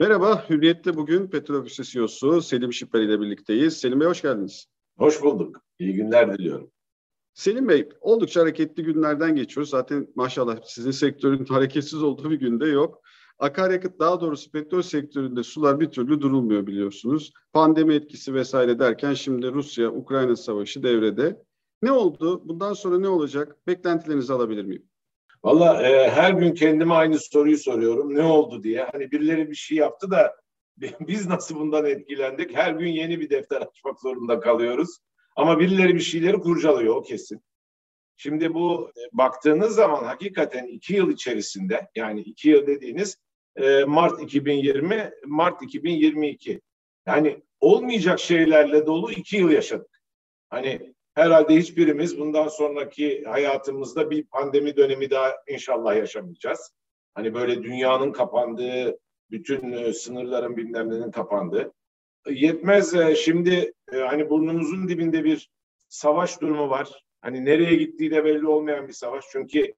Merhaba, Hürriyet'te bugün Petrol Ofisi CEO'su Selim Şipper ile birlikteyiz. Selim Bey hoş geldiniz. Hoş bulduk. İyi günler diliyorum. Selim Bey, oldukça hareketli günlerden geçiyoruz. Zaten maşallah sizin sektörün hareketsiz olduğu bir günde yok. Akaryakıt daha doğrusu petrol sektöründe sular bir türlü durulmuyor biliyorsunuz. Pandemi etkisi vesaire derken şimdi Rusya-Ukrayna savaşı devrede. Ne oldu? Bundan sonra ne olacak? Beklentilerinizi alabilir miyim? Valla e, her gün kendime aynı soruyu soruyorum. Ne oldu diye. Hani birileri bir şey yaptı da biz nasıl bundan etkilendik? Her gün yeni bir defter açmak zorunda kalıyoruz. Ama birileri bir şeyleri kurcalıyor o kesin. Şimdi bu e, baktığınız zaman hakikaten iki yıl içerisinde yani iki yıl dediğiniz e, Mart 2020, Mart 2022. Yani olmayacak şeylerle dolu iki yıl yaşadık. Hani herhalde hiçbirimiz bundan sonraki hayatımızda bir pandemi dönemi daha inşallah yaşamayacağız. Hani böyle dünyanın kapandığı, bütün e, sınırların bilmem kapandığı. Yetmez e, şimdi e, hani burnumuzun dibinde bir savaş durumu var. Hani nereye gittiği de belli olmayan bir savaş. Çünkü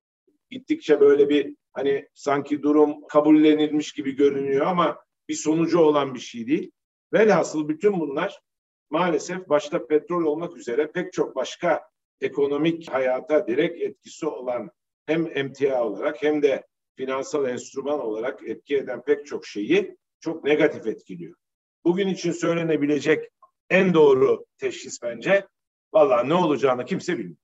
gittikçe böyle bir hani sanki durum kabullenilmiş gibi görünüyor ama bir sonucu olan bir şey değil. Velhasıl bütün bunlar maalesef başta petrol olmak üzere pek çok başka ekonomik hayata direkt etkisi olan hem emtia olarak hem de finansal enstrüman olarak etki eden pek çok şeyi çok negatif etkiliyor. Bugün için söylenebilecek en doğru teşhis bence valla ne olacağını kimse bilmiyor.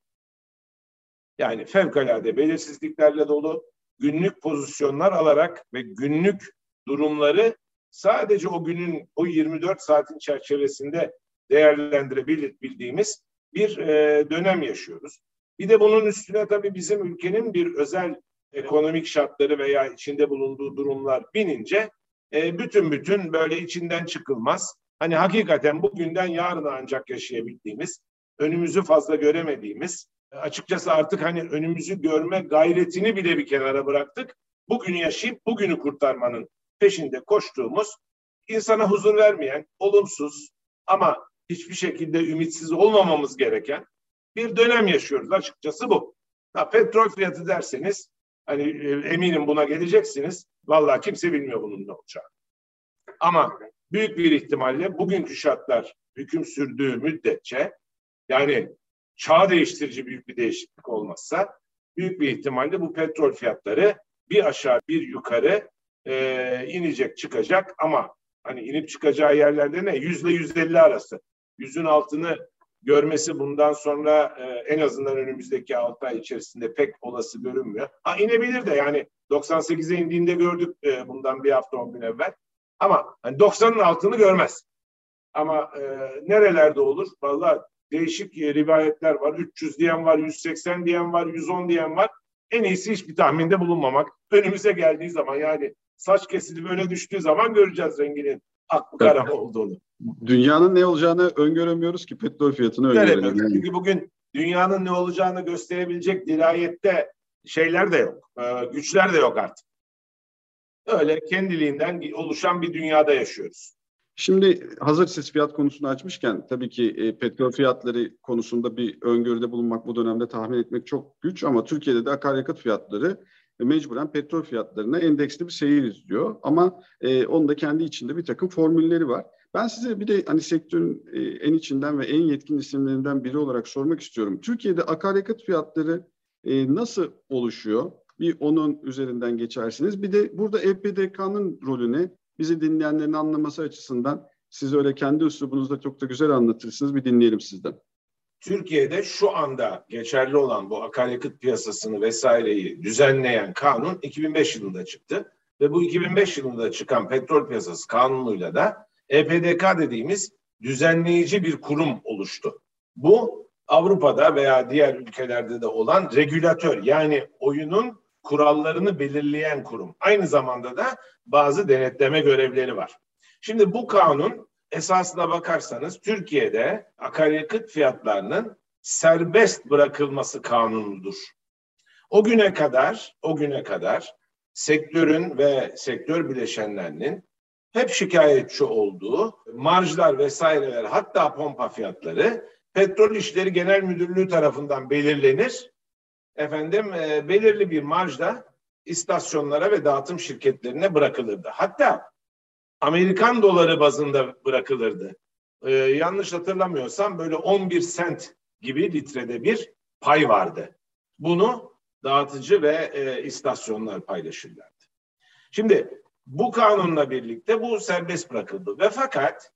Yani fevkalade belirsizliklerle dolu günlük pozisyonlar alarak ve günlük durumları sadece o günün o 24 saatin çerçevesinde değerlendirebildiğimiz bir e, dönem yaşıyoruz. Bir de bunun üstüne tabii bizim ülkenin bir özel ekonomik şartları veya içinde bulunduğu durumlar binince e, bütün bütün böyle içinden çıkılmaz. Hani hakikaten bugünden yarına ancak yaşayabildiğimiz, önümüzü fazla göremediğimiz, açıkçası artık hani önümüzü görme gayretini bile bir kenara bıraktık. Bugünü yaşayıp bugünü kurtarmanın peşinde koştuğumuz, insana huzur vermeyen, olumsuz ama hiçbir şekilde ümitsiz olmamamız gereken bir dönem yaşıyoruz. Açıkçası bu. Ha, petrol fiyatı derseniz hani e, eminim buna geleceksiniz. Vallahi kimse bilmiyor bunun ne olacağını. Ama büyük bir ihtimalle bugünkü şartlar hüküm sürdüğü müddetçe yani çağ değiştirici büyük bir değişiklik olmazsa büyük bir ihtimalle bu petrol fiyatları bir aşağı bir yukarı e, inecek çıkacak ama hani inip çıkacağı yerlerde ne? Yüzle yüz elli arası. Yüzün altını görmesi bundan sonra e, en azından önümüzdeki 6 ay içerisinde pek olası görünmüyor. Ha inebilir de yani 98'e indiğinde gördük e, bundan bir hafta 10 gün evvel. Ama hani 90'ın altını görmez. Ama e, nerelerde olur? Vallahi değişik e, rivayetler var. 300 diyen var, 180 diyen var, 110 diyen var. En iyisi hiçbir tahminde bulunmamak. Önümüze geldiği zaman yani saç kesilip öne düştüğü zaman göreceğiz renginin ak kara olduğunu. Dünyanın ne olacağını öngöremiyoruz ki petrol fiyatını öngörelim. Yani. Çünkü bugün dünyanın ne olacağını gösterebilecek dirayette şeyler de yok. E, güçler de yok artık. Öyle kendiliğinden oluşan bir dünyada yaşıyoruz. Şimdi hazır siz fiyat konusunu açmışken tabii ki e, petrol fiyatları konusunda bir öngörüde bulunmak bu dönemde tahmin etmek çok güç ama Türkiye'de de akaryakıt fiyatları mecburen petrol fiyatlarına endeksli bir seyir izliyor. Ama e, onun da kendi içinde bir takım formülleri var. Ben size bir de hani sektörün e, en içinden ve en yetkin isimlerinden biri olarak sormak istiyorum. Türkiye'de akaryakıt fiyatları e, nasıl oluşuyor? Bir onun üzerinden geçersiniz. Bir de burada EPDK'nın rolüne bizi dinleyenlerin anlaması açısından siz öyle kendi üslubunuzda çok da güzel anlatırsınız. Bir dinleyelim sizden. Türkiye'de şu anda geçerli olan bu akaryakıt piyasasını vesaireyi düzenleyen kanun 2005 yılında çıktı. Ve bu 2005 yılında çıkan petrol piyasası kanunuyla da EPDK dediğimiz düzenleyici bir kurum oluştu. Bu Avrupa'da veya diğer ülkelerde de olan regülatör yani oyunun kurallarını belirleyen kurum. Aynı zamanda da bazı denetleme görevleri var. Şimdi bu kanun esasına bakarsanız Türkiye'de akaryakıt fiyatlarının serbest bırakılması kanunudur. O güne kadar, o güne kadar sektörün ve sektör bileşenlerinin hep şikayetçi olduğu marjlar vesaireler hatta pompa fiyatları Petrol İşleri Genel Müdürlüğü tarafından belirlenir. Efendim e, belirli bir marjda istasyonlara ve dağıtım şirketlerine bırakılırdı. Hatta Amerikan doları bazında bırakılırdı. Ee, yanlış hatırlamıyorsam böyle 11 sent gibi litrede bir pay vardı. Bunu dağıtıcı ve e, istasyonlar paylaşırlardı. Şimdi bu kanunla birlikte bu serbest bırakıldı ve fakat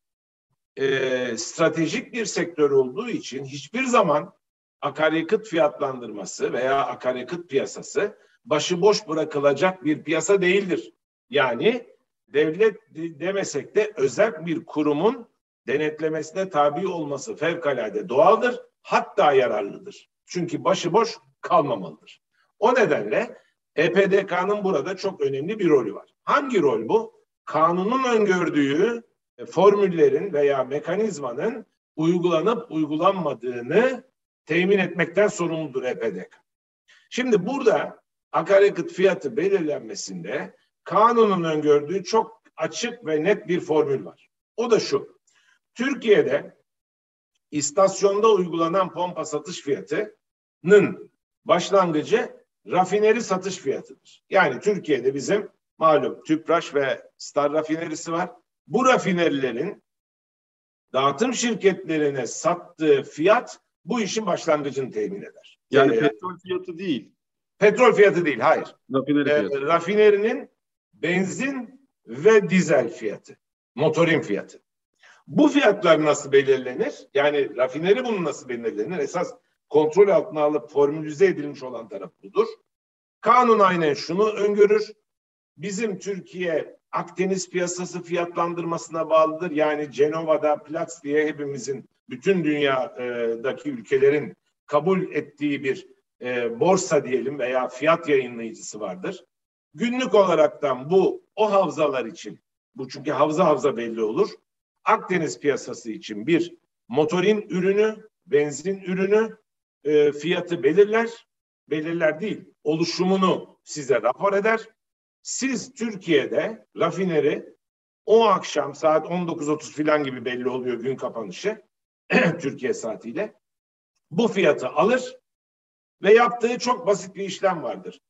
e, stratejik bir sektör olduğu için hiçbir zaman akaryakıt fiyatlandırması veya akaryakıt piyasası başıboş bırakılacak bir piyasa değildir. Yani devlet demesek de özel bir kurumun denetlemesine tabi olması fevkalade doğaldır, hatta yararlıdır. Çünkü başıboş kalmamalıdır. O nedenle EPDK'nın burada çok önemli bir rolü var. Hangi rol bu? Kanunun öngördüğü e, formüllerin veya mekanizmanın uygulanıp uygulanmadığını temin etmekten sorumludur EPDK. Şimdi burada akaryakıt fiyatı belirlenmesinde kanunun öngördüğü çok açık ve net bir formül var. O da şu. Türkiye'de istasyonda uygulanan pompa satış fiyatının başlangıcı rafineri satış fiyatıdır. Yani Türkiye'de bizim malum Tüpraş ve Star rafinerisi var. Bu rafinerilerin dağıtım şirketlerine sattığı fiyat bu işin başlangıcını temin eder. Yani ee, petrol fiyatı değil. Petrol fiyatı değil, hayır. Rafineri ee, fiyatı. Rafinerinin benzin ve dizel fiyatı, motorin fiyatı. Bu fiyatlar nasıl belirlenir? Yani rafineri bunu nasıl belirlenir? Esas kontrol altına alıp formülize edilmiş olan taraf budur. Kanun aynen şunu öngörür. Bizim Türkiye Akdeniz piyasası fiyatlandırmasına bağlıdır. Yani Cenova'da Platts diye hepimizin bütün dünyadaki ülkelerin kabul ettiği bir e, borsa diyelim veya fiyat yayınlayıcısı vardır. Günlük olaraktan bu o havzalar için bu çünkü havza havza belli olur. Akdeniz piyasası için bir motorin ürünü, benzin ürünü e, fiyatı belirler. Belirler değil, oluşumunu size rapor eder. Siz Türkiye'de rafineri o akşam saat 19.30 falan gibi belli oluyor gün kapanışı Türkiye saatiyle. Bu fiyatı alır ve yaptığı çok basit bir işlem vardır.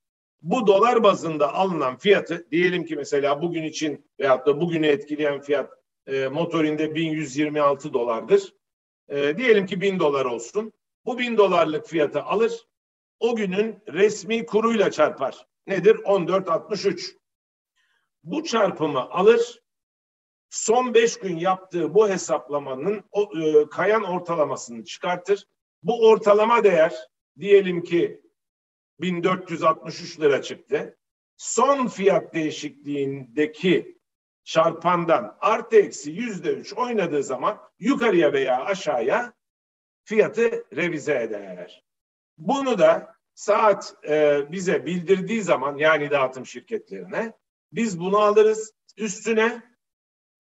Bu dolar bazında alınan fiyatı diyelim ki mesela bugün için veyahut da bugünü etkileyen fiyat e, motorinde 1126 dolardır. E, diyelim ki 1000 dolar olsun. Bu 1000 dolarlık fiyatı alır. O günün resmi kuruyla çarpar. Nedir? 14.63. Bu çarpımı alır. Son 5 gün yaptığı bu hesaplamanın o, e, kayan ortalamasını çıkartır. Bu ortalama değer diyelim ki 1463 lira çıktı. Son fiyat değişikliğindeki çarpandan artı eksi yüzde üç oynadığı zaman yukarıya veya aşağıya fiyatı revize eder. Bunu da saat e, bize bildirdiği zaman yani dağıtım şirketlerine biz bunu alırız. Üstüne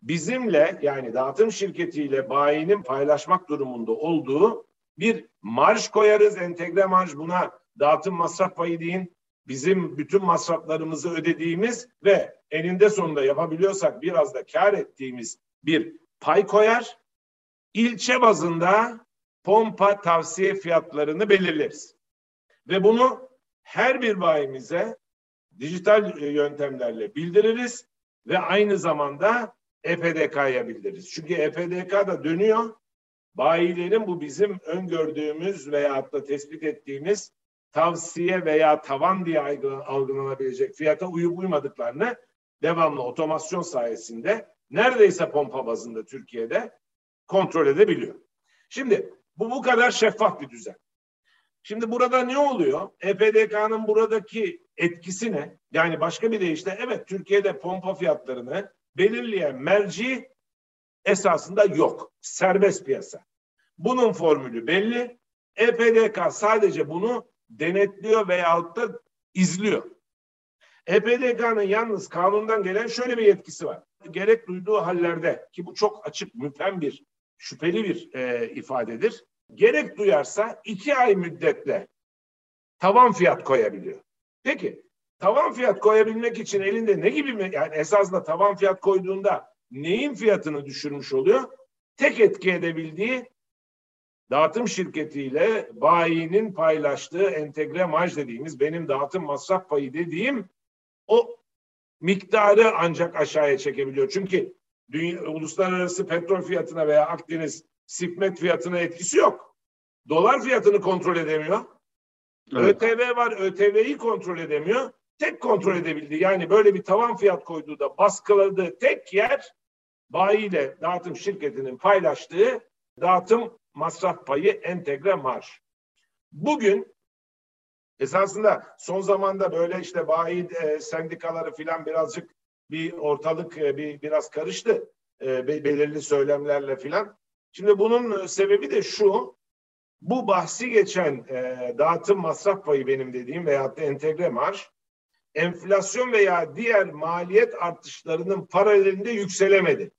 bizimle yani dağıtım şirketiyle bayinin paylaşmak durumunda olduğu bir marş koyarız. Entegre marş buna dağıtım masraf payı deyin. Bizim bütün masraflarımızı ödediğimiz ve eninde sonunda yapabiliyorsak biraz da kar ettiğimiz bir pay koyar. İlçe bazında pompa tavsiye fiyatlarını belirleriz. Ve bunu her bir bayimize dijital yöntemlerle bildiririz ve aynı zamanda EPDK'ya bildiririz. Çünkü EPDK da dönüyor. Bayilerin bu bizim öngördüğümüz veya da tespit ettiğimiz tavsiye veya tavan diye algılanabilecek fiyata uyup uymadıklarını devamlı otomasyon sayesinde neredeyse pompa bazında Türkiye'de kontrol edebiliyor. Şimdi bu bu kadar şeffaf bir düzen. Şimdi burada ne oluyor? EPDK'nın buradaki etkisi ne? Yani başka bir deyişle evet Türkiye'de pompa fiyatlarını belirleyen merci esasında yok. Serbest piyasa. Bunun formülü belli. EPDK sadece bunu denetliyor veyahut da izliyor. EPDK'nın yalnız kanundan gelen şöyle bir yetkisi var. Gerek duyduğu hallerde ki bu çok açık, müphem bir, şüpheli bir e, ifadedir. Gerek duyarsa iki ay müddetle tavan fiyat koyabiliyor. Peki tavan fiyat koyabilmek için elinde ne gibi mi? Yani esasında tavan fiyat koyduğunda neyin fiyatını düşürmüş oluyor? Tek etki edebildiği dağıtım şirketiyle bayinin paylaştığı entegre marj dediğimiz benim dağıtım masraf payı dediğim o miktarı ancak aşağıya çekebiliyor. Çünkü dünya, uluslararası petrol fiyatına veya Akdeniz sipmet fiyatına etkisi yok. Dolar fiyatını kontrol edemiyor. Evet. ÖTV var, ÖTV'yi kontrol edemiyor. Tek kontrol edebildi. Yani böyle bir tavan fiyat koyduğu da baskıladığı tek yer bayiyle dağıtım şirketinin paylaştığı dağıtım masraf payı entegre marş. Bugün esasında son zamanda böyle işte bayi e, sendikaları filan birazcık bir ortalık e, bir biraz karıştı e, belirli söylemlerle filan. Şimdi bunun sebebi de şu. Bu bahsi geçen e, dağıtım masraf payı benim dediğim veyahut da entegre marş enflasyon veya diğer maliyet artışlarının paralelinde yükselemedi.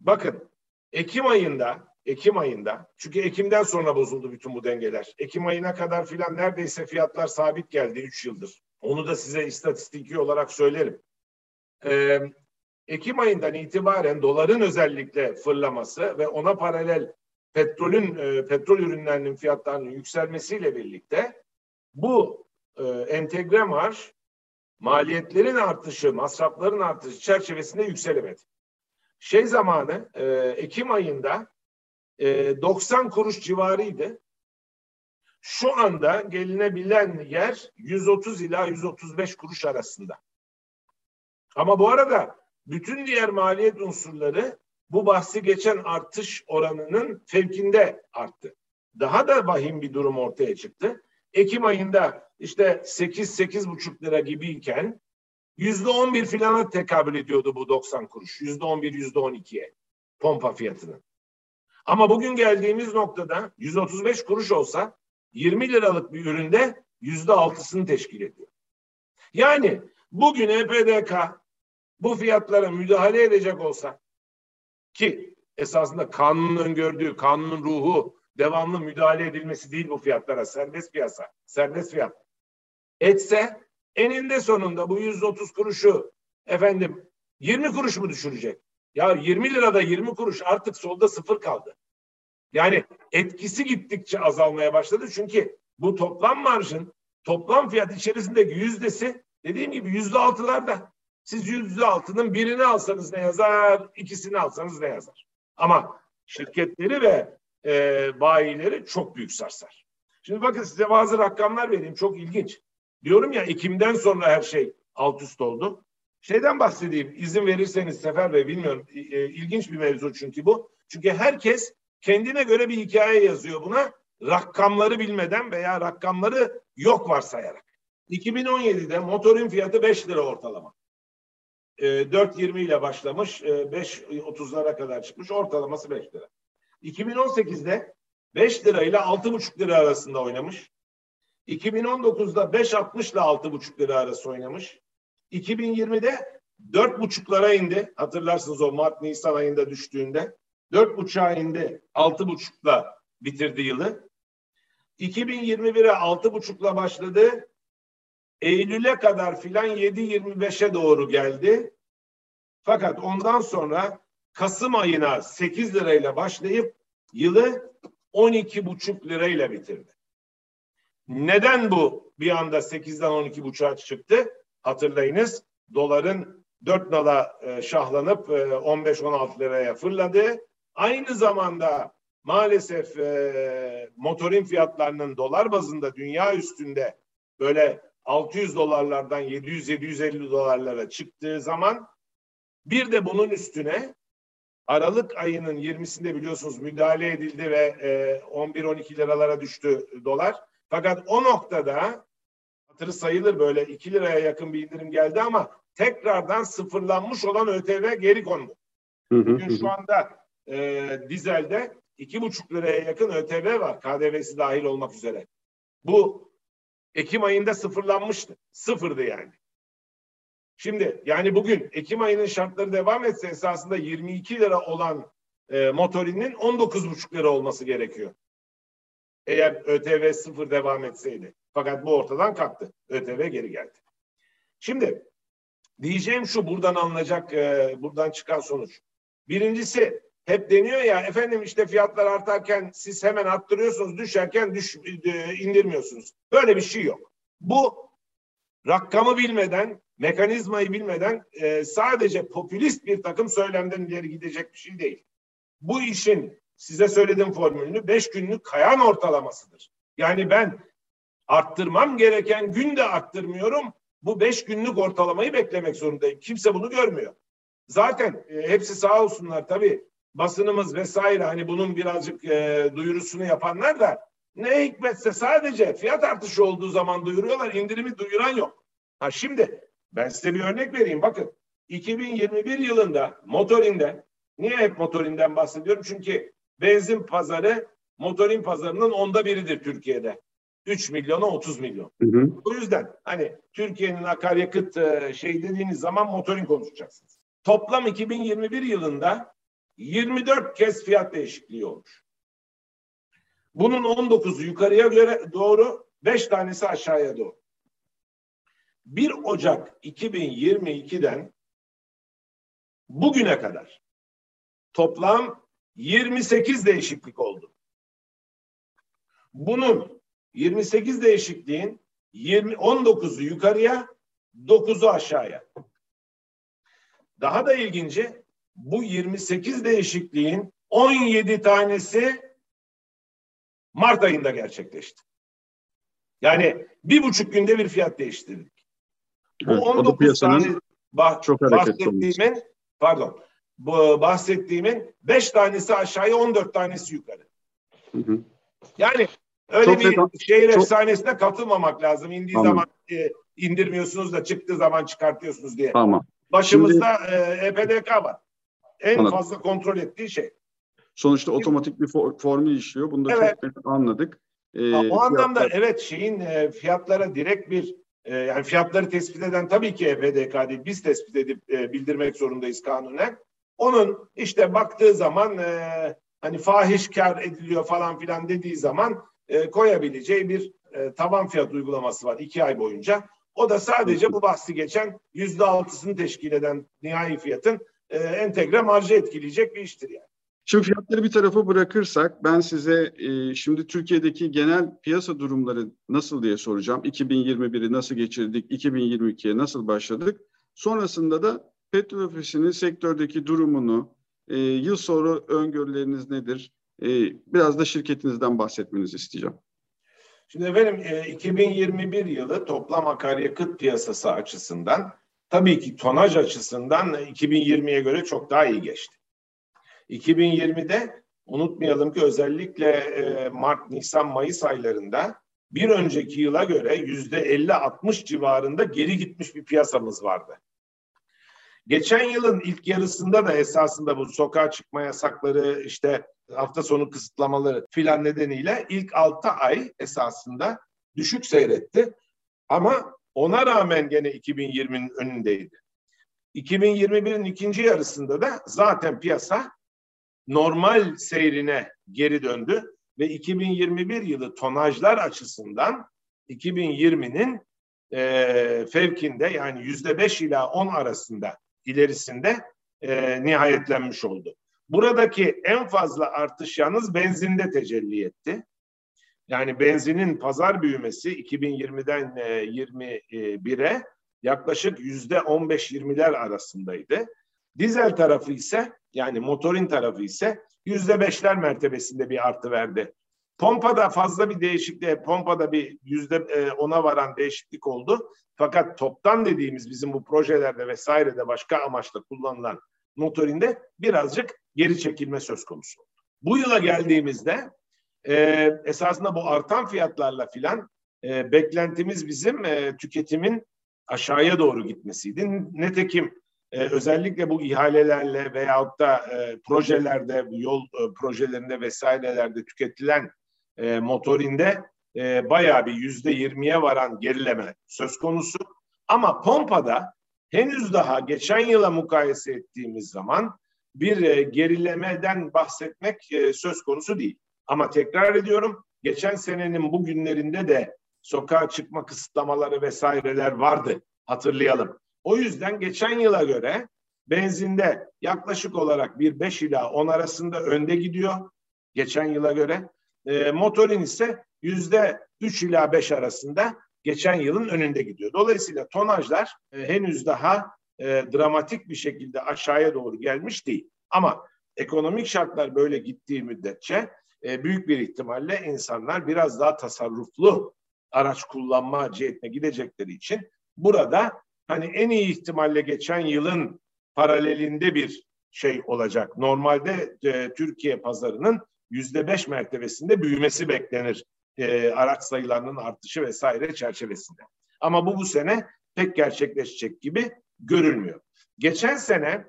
Bakın Ekim ayında Ekim ayında çünkü Ekim'den sonra bozuldu bütün bu dengeler. Ekim ayına kadar filan neredeyse fiyatlar sabit geldi 3 yıldır. Onu da size istatistiki olarak söylerim. Ee, Ekim ayından itibaren doların özellikle fırlaması ve ona paralel petrolün e, petrol ürünlerinin fiyatlarının yükselmesiyle birlikte bu e, entegre marş maliyetlerin artışı, masrafların artışı çerçevesinde yükselemedi. Şey zamanı e, Ekim ayında e, 90 kuruş civarıydı. Şu anda gelinebilen yer 130 ila 135 kuruş arasında. Ama bu arada bütün diğer maliyet unsurları bu bahsi geçen artış oranının fevkinde arttı. Daha da vahim bir durum ortaya çıktı. Ekim ayında işte 8-8,5 lira gibiyken yüzde on bir filana tekabül ediyordu bu 90 kuruş. Yüzde on bir, yüzde on ikiye pompa fiyatının. Ama bugün geldiğimiz noktada 135 kuruş olsa 20 liralık bir üründe yüzde altısını teşkil ediyor. Yani bugün EPDK bu fiyatlara müdahale edecek olsa ki esasında kanunun öngördüğü, kanunun ruhu devamlı müdahale edilmesi değil bu fiyatlara. Serbest piyasa, serbest fiyat. Etse eninde sonunda bu 130 kuruşu efendim 20 kuruş mu düşürecek? Ya 20 lirada 20 kuruş artık solda sıfır kaldı. Yani etkisi gittikçe azalmaya başladı. Çünkü bu toplam marjın toplam fiyat içerisindeki yüzdesi dediğim gibi yüzde altılarda. Siz yüzde altının birini alsanız ne yazar, ikisini alsanız ne yazar. Ama şirketleri ve e, bayileri çok büyük sarsar. Şimdi bakın size bazı rakamlar vereyim çok ilginç. Diyorum ya Ekim'den sonra her şey alt üst oldu. Şeyden bahsedeyim izin verirseniz Sefer Bey bilmiyorum e, ilginç bir mevzu çünkü bu. Çünkü herkes kendine göre bir hikaye yazıyor buna rakamları bilmeden veya rakamları yok varsayarak. 2017'de motorun fiyatı 5 lira ortalama. E, 4.20 ile başlamış, e, 5.30'lara kadar çıkmış, ortalaması 5 lira. 2018'de 5 lira ile 6,5 lira arasında oynamış. 2019'da 5.60 ile 6,5 lira arası oynamış. 2020'de 4,5'lara indi. Hatırlarsınız o Mart Nisan ayında düştüğünde. 4,5'a indi. 6,5'la bitirdi yılı. 2021'e 6,5'la başladı. Eylül'e kadar filan 7.25'e doğru geldi. Fakat ondan sonra Kasım ayına 8 lirayla başlayıp yılı 12,5 lirayla bitirdi. Neden bu bir anda 8'den 12,5'a çıktı? Hatırlayınız doların 4 nala e, şahlanıp 15-16 e, liraya fırladı. Aynı zamanda maalesef e, motorin fiyatlarının dolar bazında dünya üstünde böyle 600 dolarlardan 700-750 dolarlara çıktığı zaman bir de bunun üstüne Aralık ayının 20'sinde biliyorsunuz müdahale edildi ve e, 11-12 liralara düştü dolar. Fakat o noktada hatırı sayılır böyle 2 liraya yakın bir indirim geldi ama tekrardan sıfırlanmış olan ÖTV geri kondu. Bugün şu anda e, dizelde iki buçuk liraya yakın ÖTV var KDV'si dahil olmak üzere. Bu Ekim ayında sıfırlanmıştı. Sıfırdı yani. Şimdi yani bugün Ekim ayının şartları devam etse esasında 22 lira olan e, motorinin 19,5 lira olması gerekiyor. Eğer ÖTV sıfır devam etseydi. Fakat bu ortadan kalktı. ÖTV geri geldi. Şimdi diyeceğim şu buradan alınacak, e, buradan çıkan sonuç. Birincisi hep deniyor ya efendim işte fiyatlar artarken siz hemen arttırıyorsunuz, düşerken düş, e, indirmiyorsunuz. Böyle bir şey yok. Bu rakamı bilmeden mekanizmayı bilmeden e, sadece popülist bir takım söylemden ileri gidecek bir şey değil. Bu işin size söylediğim formülünü beş günlük kayan ortalamasıdır. Yani ben arttırmam gereken günde arttırmıyorum. Bu beş günlük ortalamayı beklemek zorundayım. Kimse bunu görmüyor. Zaten e, hepsi sağ olsunlar tabii basınımız vesaire hani bunun birazcık e, duyurusunu yapanlar da ne hikmetse sadece fiyat artışı olduğu zaman duyuruyorlar. indirimi duyuran yok. Ha şimdi ben size bir örnek vereyim. Bakın 2021 yılında motorinde niye hep motorinden bahsediyorum? Çünkü benzin pazarı motorin pazarının onda biridir Türkiye'de. 3 milyona 30 milyon. Hı hı. O yüzden hani Türkiye'nin akaryakıt e, şey dediğiniz zaman motorin konuşacaksınız. Toplam 2021 yılında 24 kez fiyat değişikliği olmuş. Bunun 19'u yukarıya göre doğru, 5 tanesi aşağıya doğru. 1 Ocak 2022'den bugüne kadar toplam 28 değişiklik oldu. Bunun 28 değişikliğin 20 19'u yukarıya, 9'u aşağıya. Daha da ilginci bu 28 değişikliğin 17 tanesi Mart ayında gerçekleşti. Yani bir buçuk günde bir fiyat değiştirdik. Bu evet, 19 tane bah, çok bahsettiğimin pardon bu bahsettiğimin 5 tanesi aşağıya 14 tanesi yukarı. Hı hı. Yani öyle çok bir neden, şehir çok... efsanesine katılmamak lazım. İndiği tamam. zaman e, indirmiyorsunuz da çıktığı zaman çıkartıyorsunuz diye. Tamam. Başımızda Şimdi... e, EPDK var. En Anladım. fazla kontrol ettiği şey. Sonuçta otomatik bir for, formül işliyor. Bunu da evet. çok anladık. Ee, o anlamda fiyatlar... evet şeyin e, fiyatlara direkt bir e, yani fiyatları tespit eden tabii ki EPDK değil. Biz tespit edip e, bildirmek zorundayız kanunen. Onun işte baktığı zaman e, hani fahiş kar ediliyor falan filan dediği zaman e, koyabileceği bir e, taban fiyat uygulaması var iki ay boyunca. O da sadece bu bahsi geçen yüzde altısını teşkil eden nihai fiyatın e, entegre marjı etkileyecek bir iştir yani. Şimdi fiyatları bir tarafa bırakırsak ben size e, şimdi Türkiye'deki genel piyasa durumları nasıl diye soracağım. 2021'i nasıl geçirdik, 2022'ye nasıl başladık? Sonrasında da petrol ofisinin sektördeki durumunu, e, yıl sonra öngörüleriniz nedir? E, biraz da şirketinizden bahsetmenizi isteyeceğim. Şimdi efendim e, 2021 yılı toplam akaryakıt piyasası açısından tabii ki tonaj açısından 2020'ye göre çok daha iyi geçti. 2020'de unutmayalım ki özellikle e, Mart, Nisan, Mayıs aylarında bir önceki yıla göre yüzde 50-60 civarında geri gitmiş bir piyasamız vardı. Geçen yılın ilk yarısında da esasında bu sokağa çıkma yasakları işte hafta sonu kısıtlamaları filan nedeniyle ilk 6 ay esasında düşük seyretti. Ama ona rağmen gene 2020'nin önündeydi. 2021'in ikinci yarısında da zaten piyasa normal seyrine geri döndü ve 2021 yılı tonajlar açısından 2020'nin e, fevkinde yani yüzde beş ila on arasında ilerisinde e, nihayetlenmiş oldu. Buradaki en fazla artış yalnız benzinde tecelli etti. Yani benzinin pazar büyümesi 2020'den 21'e yaklaşık yüzde 15-20'ler arasındaydı. Dizel tarafı ise yani motorin tarafı ise yüzde beşler mertebesinde bir artı verdi. Pompada fazla bir değişiklik, pompada bir yüzde e, ona varan değişiklik oldu. Fakat toptan dediğimiz bizim bu projelerde vesairede başka amaçla kullanılan motorinde birazcık geri çekilme söz konusu. Bu yıla geldiğimizde e, esasında bu artan fiyatlarla filan e, beklentimiz bizim e, tüketimin aşağıya doğru gitmesiydi. Netekim e, özellikle bu ihalelerle veyahut da e, projelerde, bu yol e, projelerinde vesairelerde tüketilen e, motorinde e, bayağı bir yüzde yirmiye varan gerileme söz konusu. Ama pompada henüz daha geçen yıla mukayese ettiğimiz zaman bir e, gerilemeden bahsetmek e, söz konusu değil. Ama tekrar ediyorum geçen senenin bu günlerinde de sokağa çıkma kısıtlamaları vesaireler vardı hatırlayalım. O yüzden geçen yıla göre benzinde yaklaşık olarak bir 5 ila 10 arasında önde gidiyor geçen yıla göre. E, motorin ise yüzde 3 ila 5 arasında geçen yılın önünde gidiyor. Dolayısıyla tonajlar e, henüz daha e, dramatik bir şekilde aşağıya doğru gelmiş değil. Ama ekonomik şartlar böyle gittiği müddetçe e, büyük bir ihtimalle insanlar biraz daha tasarruflu araç kullanma cihetine gidecekleri için burada hani en iyi ihtimalle geçen yılın paralelinde bir şey olacak. Normalde e, Türkiye pazarının yüzde beş mertebesinde büyümesi beklenir e, araç sayılarının artışı vesaire çerçevesinde. Ama bu bu sene pek gerçekleşecek gibi görülmüyor. Geçen sene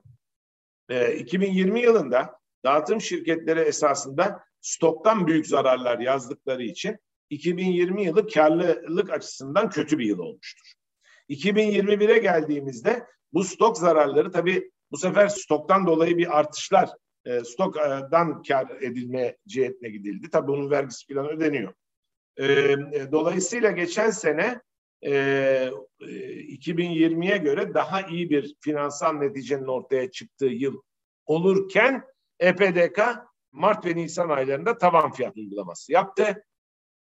e, 2020 yılında dağıtım şirketleri esasında stoktan büyük zararlar yazdıkları için 2020 yılı karlılık açısından kötü bir yıl olmuştur. 2021'e geldiğimizde bu stok zararları tabii bu sefer stoktan dolayı bir artışlar e, stokdan kar edilme cihetine gidildi. Tabii bunun vergisi falan ödeniyor. E, e dolayısıyla geçen sene e, 2020'ye göre daha iyi bir finansal neticenin ortaya çıktığı yıl olurken EPDK Mart ve Nisan aylarında tavan fiyat uygulaması yaptı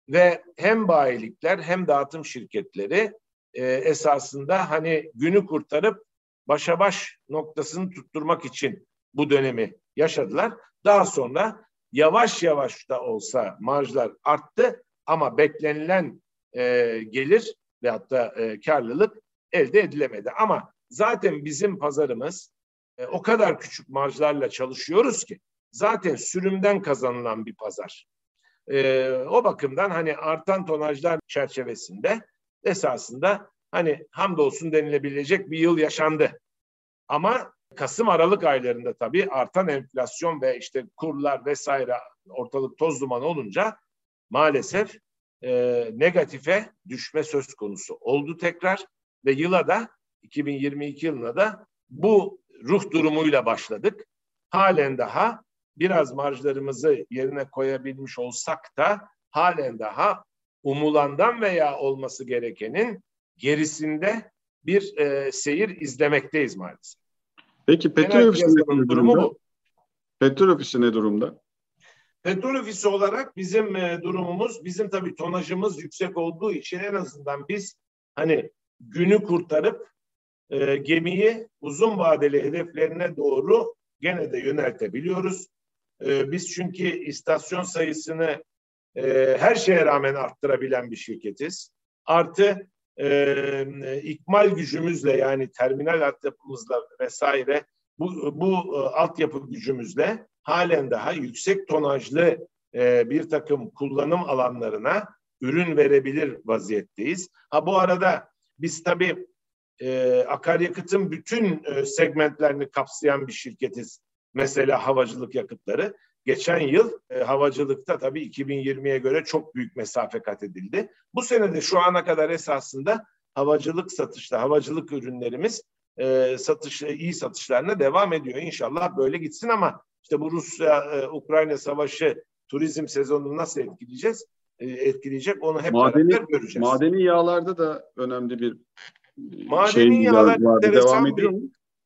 ve hem bayilikler hem dağıtım şirketleri e, esasında hani günü kurtarıp başa baş noktasını tutturmak için bu dönemi yaşadılar. Daha sonra yavaş yavaş da olsa marjlar arttı ama beklenilen e, gelir ve hatta e, karlılık elde edilemedi. Ama zaten bizim pazarımız e, o kadar küçük marjlarla çalışıyoruz ki zaten sürümden kazanılan bir pazar. E, o bakımdan hani artan tonajlar çerçevesinde esasında hani hamdolsun denilebilecek bir yıl yaşandı. Ama Kasım Aralık aylarında tabii artan enflasyon ve işte kurlar vesaire ortalık toz duman olunca maalesef e, negatife düşme söz konusu oldu tekrar ve yıla da 2022 yılına da bu ruh durumuyla başladık. Halen daha biraz marjlarımızı yerine koyabilmiş olsak da halen daha umulandan veya olması gerekenin gerisinde bir e, seyir izlemekteyiz maalesef. Peki petrol ofisi ne durumda? Bu. Petrol ofisi ne durumda? Petrol ofisi olarak bizim e, durumumuz, bizim tabii tonajımız yüksek olduğu için en azından biz hani günü kurtarıp e, gemiyi uzun vadeli hedeflerine doğru gene de yöneltebiliyoruz. E, biz çünkü istasyon sayısını e, her şeye rağmen arttırabilen bir şirketiz. Artı e, ikmal gücümüzle yani terminal altyapımızla vesaire bu, bu e, altyapı gücümüzle halen daha yüksek tonajlı e, bir takım kullanım alanlarına ürün verebilir vaziyetteyiz. Ha bu arada biz tabii e, akaryakıtın bütün e, segmentlerini kapsayan bir şirketiz. Mesela havacılık yakıtları. Geçen yıl e, havacılıkta tabii 2020'ye göre çok büyük mesafe kat edildi. Bu sene de şu ana kadar esasında havacılık satışta, havacılık ürünlerimiz e, satış, iyi satışlarına devam ediyor. İnşallah böyle gitsin ama işte bu Rusya-Ukrayna e, savaşı turizm sezonunu nasıl etkileyeceğiz? E, etkileyecek onu hep madeni, beraber göreceğiz. Madeni yağlarda da önemli bir madeni şey yağlar vardı. Devam ediyor mu?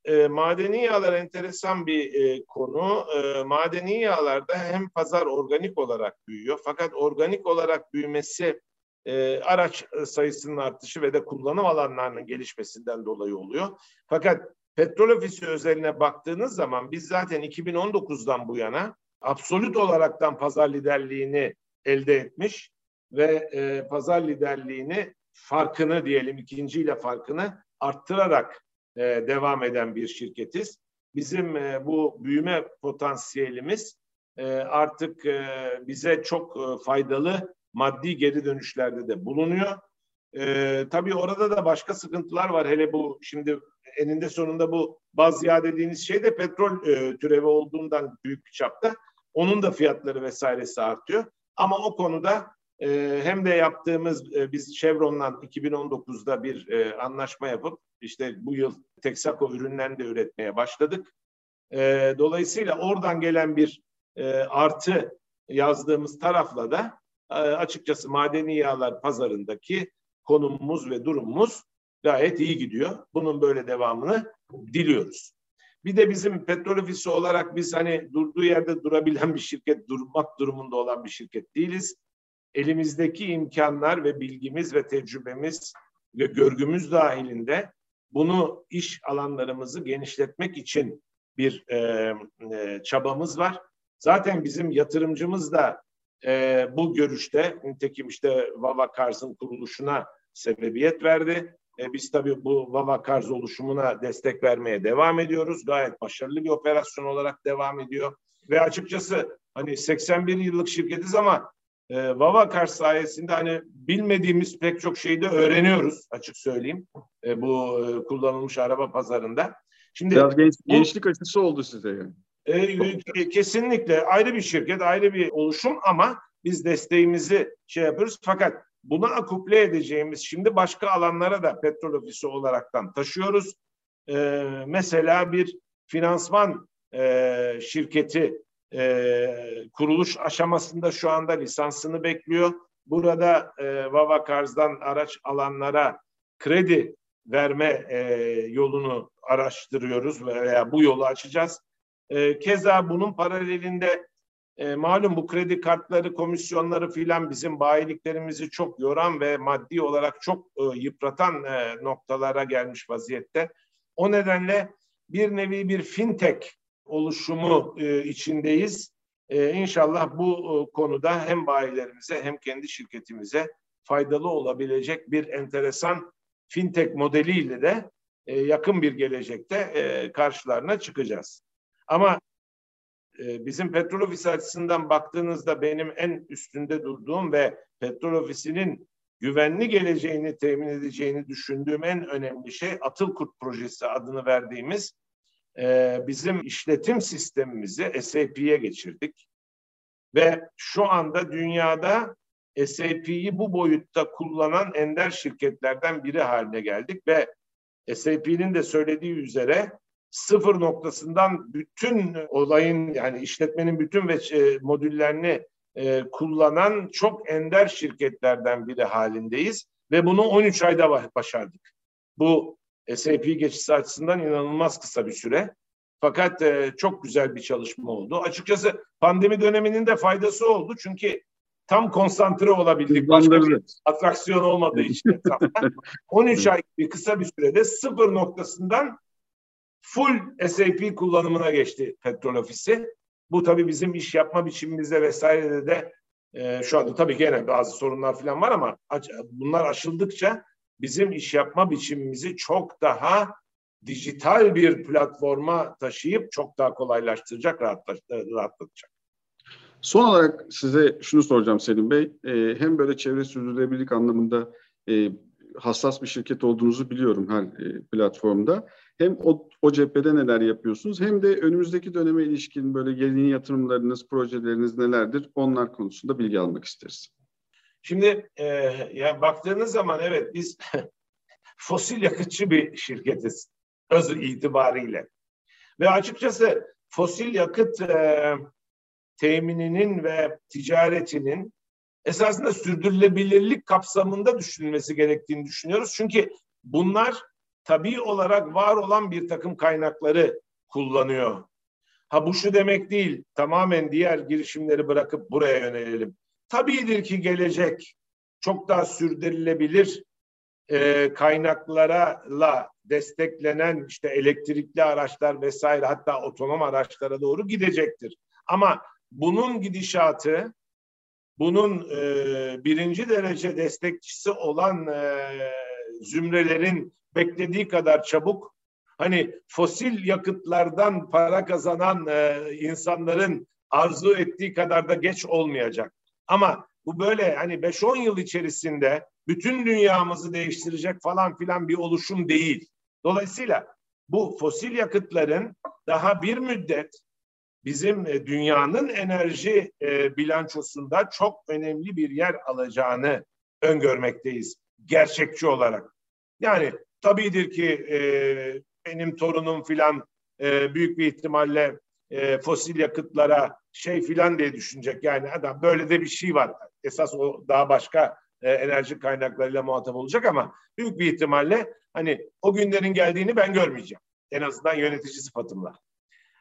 E, madeni yağlar enteresan bir e, konu. E, madeni yağlarda hem pazar organik olarak büyüyor fakat organik olarak büyümesi e, araç sayısının artışı ve de kullanım alanlarının gelişmesinden dolayı oluyor. Fakat petrol ofisi özeline baktığınız zaman biz zaten 2019'dan bu yana absolut olaraktan pazar liderliğini elde etmiş ve e, pazar liderliğini farkını diyelim ikinciyle farkını arttırarak e, devam eden bir şirketiz. Bizim e, bu büyüme potansiyelimiz e, artık bize çok faydalı maddi geri dönüşlerde de bulunuyor. Tabii orada da başka sıkıntılar var. Hele bu şimdi eninde sonunda bu baz yağ dediğiniz şey de petrol türevi olduğundan büyük bir çapta. Onun da fiyatları vesairesi artıyor. Ama o konuda e, hem de yaptığımız e, biz Chevron'la 2019'da bir e, anlaşma yapıp işte bu yıl Texaco ürünlerini de üretmeye başladık. E, dolayısıyla oradan gelen bir e, artı yazdığımız tarafla da açıkçası madeni yağlar pazarındaki konumumuz ve durumumuz gayet iyi gidiyor. Bunun böyle devamını diliyoruz. Bir de bizim petrol ofisi olarak biz hani durduğu yerde durabilen bir şirket, durmak durumunda olan bir şirket değiliz. Elimizdeki imkanlar ve bilgimiz ve tecrübemiz ve görgümüz dahilinde bunu iş alanlarımızı genişletmek için bir e, e, çabamız var. Zaten bizim yatırımcımız da e, bu görüşte, nitekim işte Vava Kars'ın kuruluşuna sebebiyet verdi. E, biz tabii bu Vava Kars oluşumuna destek vermeye devam ediyoruz. Gayet başarılı bir operasyon olarak devam ediyor. Ve açıkçası hani 81 yıllık şirketiz ama e, Vava Kars sayesinde hani bilmediğimiz pek çok şeyi de öğreniyoruz açık söyleyeyim. E, bu e, kullanılmış araba pazarında. Şimdi Biraz genç, gençlik açısı oldu size yani. E, kesinlikle ayrı bir şirket, ayrı bir oluşum ama biz desteğimizi şey yapıyoruz. Fakat buna akuple edeceğimiz şimdi başka alanlara da petrol ofisi olaraktan taşıyoruz. E, mesela bir finansman e, şirketi e, kuruluş aşamasında şu anda lisansını bekliyor. Burada e, Vava Kars'dan araç alanlara kredi verme e, yolunu araştırıyoruz veya bu yolu açacağız. E, keza bunun paralelinde e, malum bu kredi kartları, komisyonları filan bizim bayiliklerimizi çok yoran ve maddi olarak çok e, yıpratan e, noktalara gelmiş vaziyette. O nedenle bir nevi bir fintech oluşumu e, içindeyiz. E, inşallah bu e, konuda hem bayilerimize hem kendi şirketimize faydalı olabilecek bir enteresan fintech modeliyle de e, yakın bir gelecekte e, karşılarına çıkacağız. Ama e, bizim petrol ofisi açısından baktığınızda benim en üstünde durduğum ve petrol ofisinin güvenli geleceğini temin edeceğini düşündüğüm en önemli şey Atıl Kurt projesi adını verdiğimiz e, bizim işletim sistemimizi SAP'ye geçirdik. Ve şu anda dünyada SAP'yi bu boyutta kullanan ender şirketlerden biri haline geldik ve SAP'nin de söylediği üzere sıfır noktasından bütün olayın yani işletmenin bütün ve e, modüllerini e, kullanan çok ender şirketlerden biri halindeyiz ve bunu 13 ayda başardık. Bu SAP geçişi açısından inanılmaz kısa bir süre. Fakat e, çok güzel bir çalışma oldu. Açıkçası pandemi döneminin de faydası oldu. Çünkü tam konsantre olabildik. Başka bir atraksiyon olmadığı için etrafta. 13 ay bir kısa bir sürede sıfır noktasından full SAP kullanımına geçti petrol ofisi. Bu tabii bizim iş yapma biçimimizde vesairede de e, şu anda tabii gene bazı sorunlar falan var ama bunlar aşıldıkça bizim iş yapma biçimimizi çok daha dijital bir platforma taşıyıp çok daha kolaylaştıracak, rahatlatacak. Son olarak size şunu soracağım Selim Bey. Ee, hem böyle çevre sürdürülebilirlik anlamında e, hassas bir şirket olduğunuzu biliyorum her e, platformda. Hem o, o cephede neler yapıyorsunuz hem de önümüzdeki döneme ilişkin böyle yeni yatırımlarınız, projeleriniz nelerdir? Onlar konusunda bilgi almak isteriz. Şimdi e, ya baktığınız zaman evet biz fosil yakıtçı bir şirketiz öz itibariyle. Ve açıkçası fosil yakıt e, temininin ve ticaretinin esasında sürdürülebilirlik kapsamında düşünülmesi gerektiğini düşünüyoruz. Çünkü bunlar tabii olarak var olan bir takım kaynakları kullanıyor. Ha bu şu demek değil, tamamen diğer girişimleri bırakıp buraya yönelelim. Tabiidir ki gelecek çok daha sürdürülebilir e, kaynaklarla desteklenen işte elektrikli araçlar vesaire hatta otonom araçlara doğru gidecektir. Ama bunun gidişatı bunun e, birinci derece destekçisi olan e, zümrelerin beklediği kadar çabuk hani fosil yakıtlardan para kazanan e, insanların arzu ettiği kadar da geç olmayacak. Ama bu böyle hani 5-10 yıl içerisinde bütün dünyamızı değiştirecek falan filan bir oluşum değil. Dolayısıyla bu fosil yakıtların daha bir müddet bizim e, dünyanın enerji e, bilançosunda çok önemli bir yer alacağını öngörmekteyiz gerçekçi olarak. Yani tabidir ki e, benim torunum filan büyük bir ihtimalle e, fosil yakıtlara şey filan diye düşünecek. Yani adam böyle de bir şey var. Esas o daha başka e, enerji kaynaklarıyla muhatap olacak ama büyük bir ihtimalle hani o günlerin geldiğini ben görmeyeceğim. En azından yönetici sıfatımla.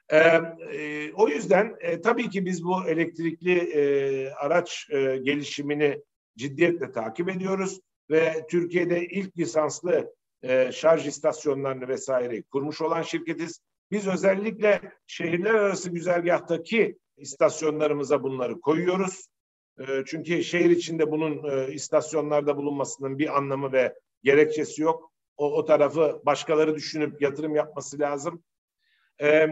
E, e, o yüzden e, tabii ki biz bu elektrikli e, araç e, gelişimini ciddiyetle takip ediyoruz ve Türkiye'de ilk lisanslı e, şarj istasyonlarını vesaire kurmuş olan şirketiz. Biz özellikle şehirler arası güzergahtaki istasyonlarımıza bunları koyuyoruz. E, çünkü şehir içinde bunun e, istasyonlarda bulunmasının bir anlamı ve gerekçesi yok. O, o tarafı başkaları düşünüp yatırım yapması lazım. E,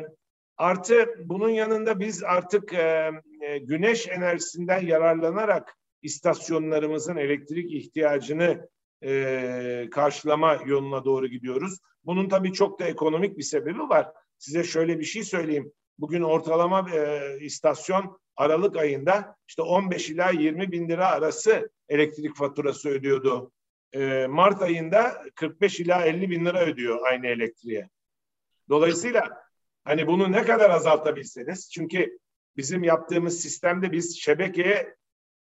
artı bunun yanında biz artık e, e, güneş enerjisinden yararlanarak istasyonlarımızın elektrik ihtiyacını karşılama yoluna doğru gidiyoruz. Bunun tabii çok da ekonomik bir sebebi var. Size şöyle bir şey söyleyeyim. Bugün ortalama e, istasyon Aralık ayında işte 15 ila 20 bin lira arası elektrik faturası ödüyordu. E, Mart ayında 45 ila 50 bin lira ödüyor aynı elektriğe. Dolayısıyla hani bunu ne kadar azaltabilseniz çünkü bizim yaptığımız sistemde biz şebekeye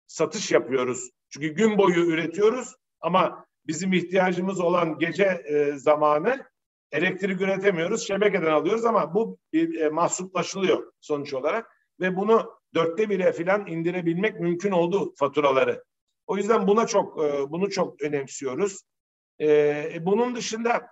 satış yapıyoruz. Çünkü gün boyu üretiyoruz ama bizim ihtiyacımız olan gece e, zamanı elektrik üretemiyoruz, şebekeden alıyoruz ama bu e, mahsuplaşılıyor sonuç olarak ve bunu dörtte bire falan indirebilmek mümkün oldu faturaları. O yüzden buna çok e, bunu çok önemsiyoruz. E, e bunun dışında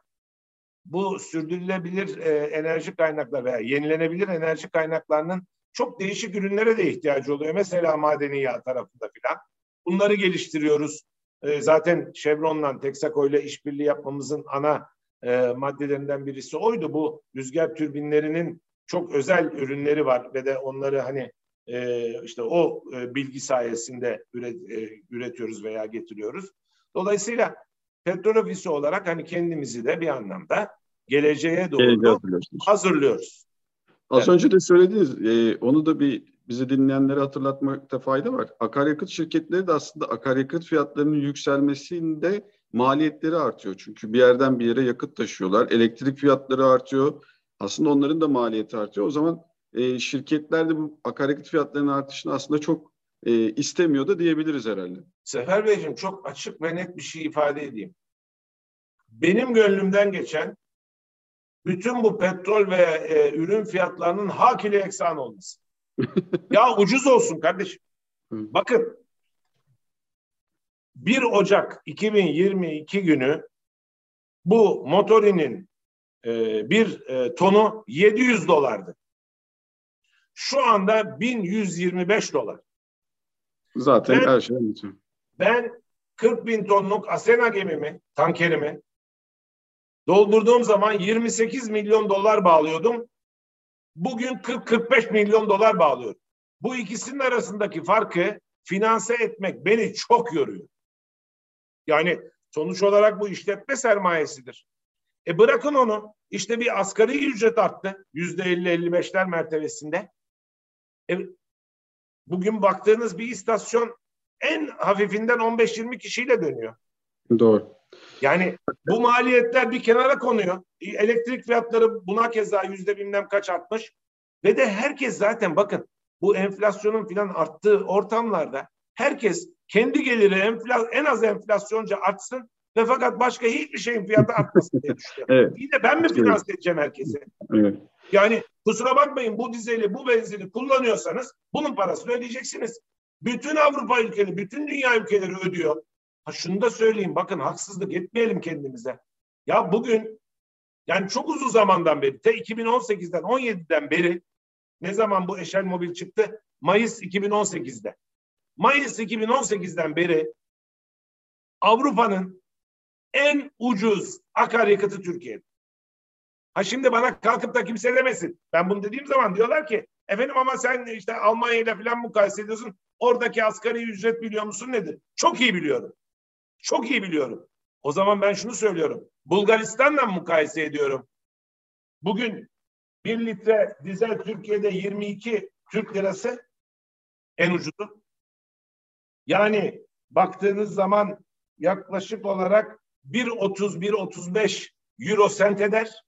bu sürdürülebilir e, enerji kaynakları veya yenilenebilir enerji kaynaklarının çok değişik ürünlere de ihtiyacı oluyor. Mesela madeni yağ tarafında filan. Bunları geliştiriyoruz. E, zaten Chevron'la, Texaco ile işbirliği yapmamızın ana e, maddelerinden birisi oydu. Bu rüzgar türbinlerinin çok özel ürünleri var ve de onları hani e, işte o e, bilgi sayesinde üret, e, üretiyoruz veya getiriyoruz. Dolayısıyla petrol ofisi olarak hani kendimizi de bir anlamda geleceğe doğru hazırlıyoruz. Az evet. önce de söylediğiniz, e, onu da bir bizi dinleyenlere hatırlatmakta fayda var. Akaryakıt şirketleri de aslında akaryakıt fiyatlarının yükselmesinde maliyetleri artıyor. Çünkü bir yerden bir yere yakıt taşıyorlar. Elektrik fiyatları artıyor. Aslında onların da maliyeti artıyor. O zaman e, şirketler de bu akaryakıt fiyatlarının artışını aslında çok e, istemiyor da diyebiliriz herhalde. Sefer Beyciğim çok açık ve net bir şey ifade edeyim. Benim gönlümden geçen bütün bu petrol ve e, ürün fiyatlarının hak ile eksan olması. ya ucuz olsun kardeşim. Bakın 1 Ocak 2022 günü bu motorinin e, bir e, tonu 700 dolardı. Şu anda 1125 dolar. Zaten ben, her şey anlatıyor. Ben 40 bin tonluk Asena gemimi, tankerimi doldurduğum zaman 28 milyon dolar bağlıyordum. Bugün 40-45 milyon dolar bağlıyorum. Bu ikisinin arasındaki farkı finanse etmek beni çok yoruyor. Yani sonuç olarak bu işletme sermayesidir. E bırakın onu. İşte bir asgari ücret arttı. Yüzde 50-55'ler mertebesinde. E, bugün baktığınız bir istasyon en hafifinden 15-20 kişiyle dönüyor. Doğru. Yani bu maliyetler bir kenara konuyor. E, elektrik fiyatları buna keza yüzde bilmem kaç artmış. Ve de herkes zaten bakın bu enflasyonun filan arttığı ortamlarda herkes kendi geliri enfla, en az enflasyonca artsın ve fakat başka hiçbir şeyin fiyatı artmasın diye düşünüyor. evet. Yine ben mi finanse evet. edeceğim herkese? Evet. Yani kusura bakmayın bu dizeli, bu benzini kullanıyorsanız bunun parasını ödeyeceksiniz. Bütün Avrupa ülkeleri, bütün dünya ülkeleri ödüyor. Ha şunu da söyleyeyim bakın haksızlık etmeyelim kendimize. Ya bugün yani çok uzun zamandan beri, te 2018'den 17'den beri ne zaman bu Eşel Mobil çıktı? Mayıs 2018'de. Mayıs 2018'den beri Avrupa'nın en ucuz akaryakıtı Türkiye'de. Ha şimdi bana kalkıp da kimse demesin. Ben bunu dediğim zaman diyorlar ki efendim ama sen işte Almanya ile falan mukayese ediyorsun. Oradaki asgari ücret biliyor musun nedir? Çok iyi biliyorum. Çok iyi biliyorum. O zaman ben şunu söylüyorum. Bulgaristan'la mukayese ediyorum. Bugün bir litre dizel Türkiye'de 22 Türk lirası en ucuzu. Yani baktığınız zaman yaklaşık olarak 1.30-1.35 euro sent eder.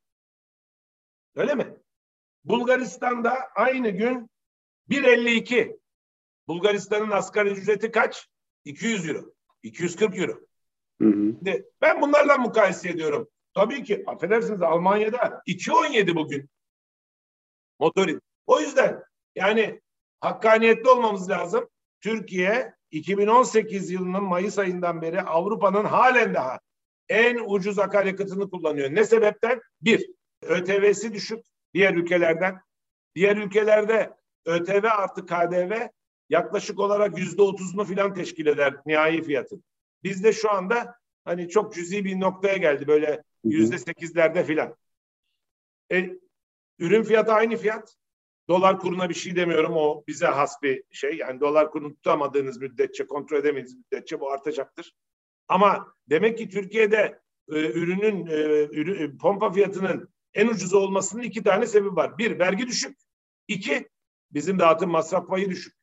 Öyle mi? Bulgaristan'da aynı gün 1.52. Bulgaristan'ın asgari ücreti kaç? 200 euro. 240 euro. Hı hı. Ben bunlarla mukayese ediyorum. Tabii ki affedersiniz Almanya'da 2.17 bugün. Motorin. O yüzden yani hakkaniyetli olmamız lazım. Türkiye 2018 yılının Mayıs ayından beri Avrupa'nın halen daha en ucuz akaryakıtını kullanıyor. Ne sebepten? Bir, ÖTV'si düşük diğer ülkelerden. Diğer ülkelerde ÖTV artı KDV yaklaşık olarak yüzde otuzunu filan teşkil eder nihai fiyatın. Bizde şu anda hani çok cüzi bir noktaya geldi böyle yüzde sekizlerde filan. E, ürün fiyatı aynı fiyat. Dolar kuruna bir şey demiyorum o bize has bir şey. Yani dolar kurunu tutamadığınız müddetçe, kontrol edemediğiniz müddetçe bu artacaktır. Ama demek ki Türkiye'de e, ürünün e, ürün, e, pompa fiyatının en ucuz olmasının iki tane sebebi var. Bir, vergi düşük. İki, bizim dağıtım masraf payı düşük.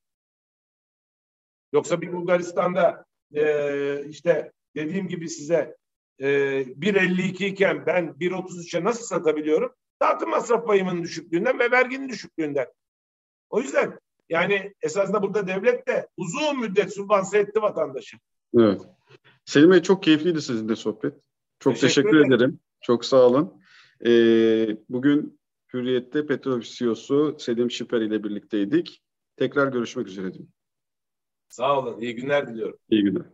Yoksa bir Bulgaristan'da e, işte dediğim gibi size e, 1.52 iken ben 1.33'e nasıl satabiliyorum? Dağıtım masraf payımın düşüklüğünden ve verginin düşüklüğünden. O yüzden yani esasında burada devlet de uzun müddet sübvanse etti vatandaşı. Evet. Selim Bey çok keyifliydi sizinle sohbet. Çok teşekkür, teşekkür ederim. ederim. Çok sağ olun. Ee, bugün Hürriyet'te Petrol CEO'su Selim Şiper ile birlikteydik. Tekrar görüşmek üzere. Sağ olun. İyi günler diliyorum. İyi günler.